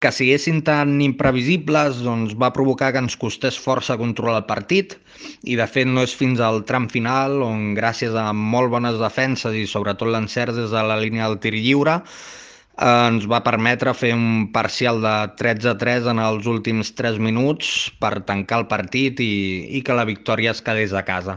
que siguessin tan imprevisibles doncs, va provocar que ens costés força controlar el partit i de fet no és fins al tram final on gràcies a molt bones defenses i sobretot l'encert des de la línia del tir lliure eh, ens va permetre fer un parcial de 13-3 en els últims 3 minuts per tancar el partit i, i que la victòria es quedés a casa.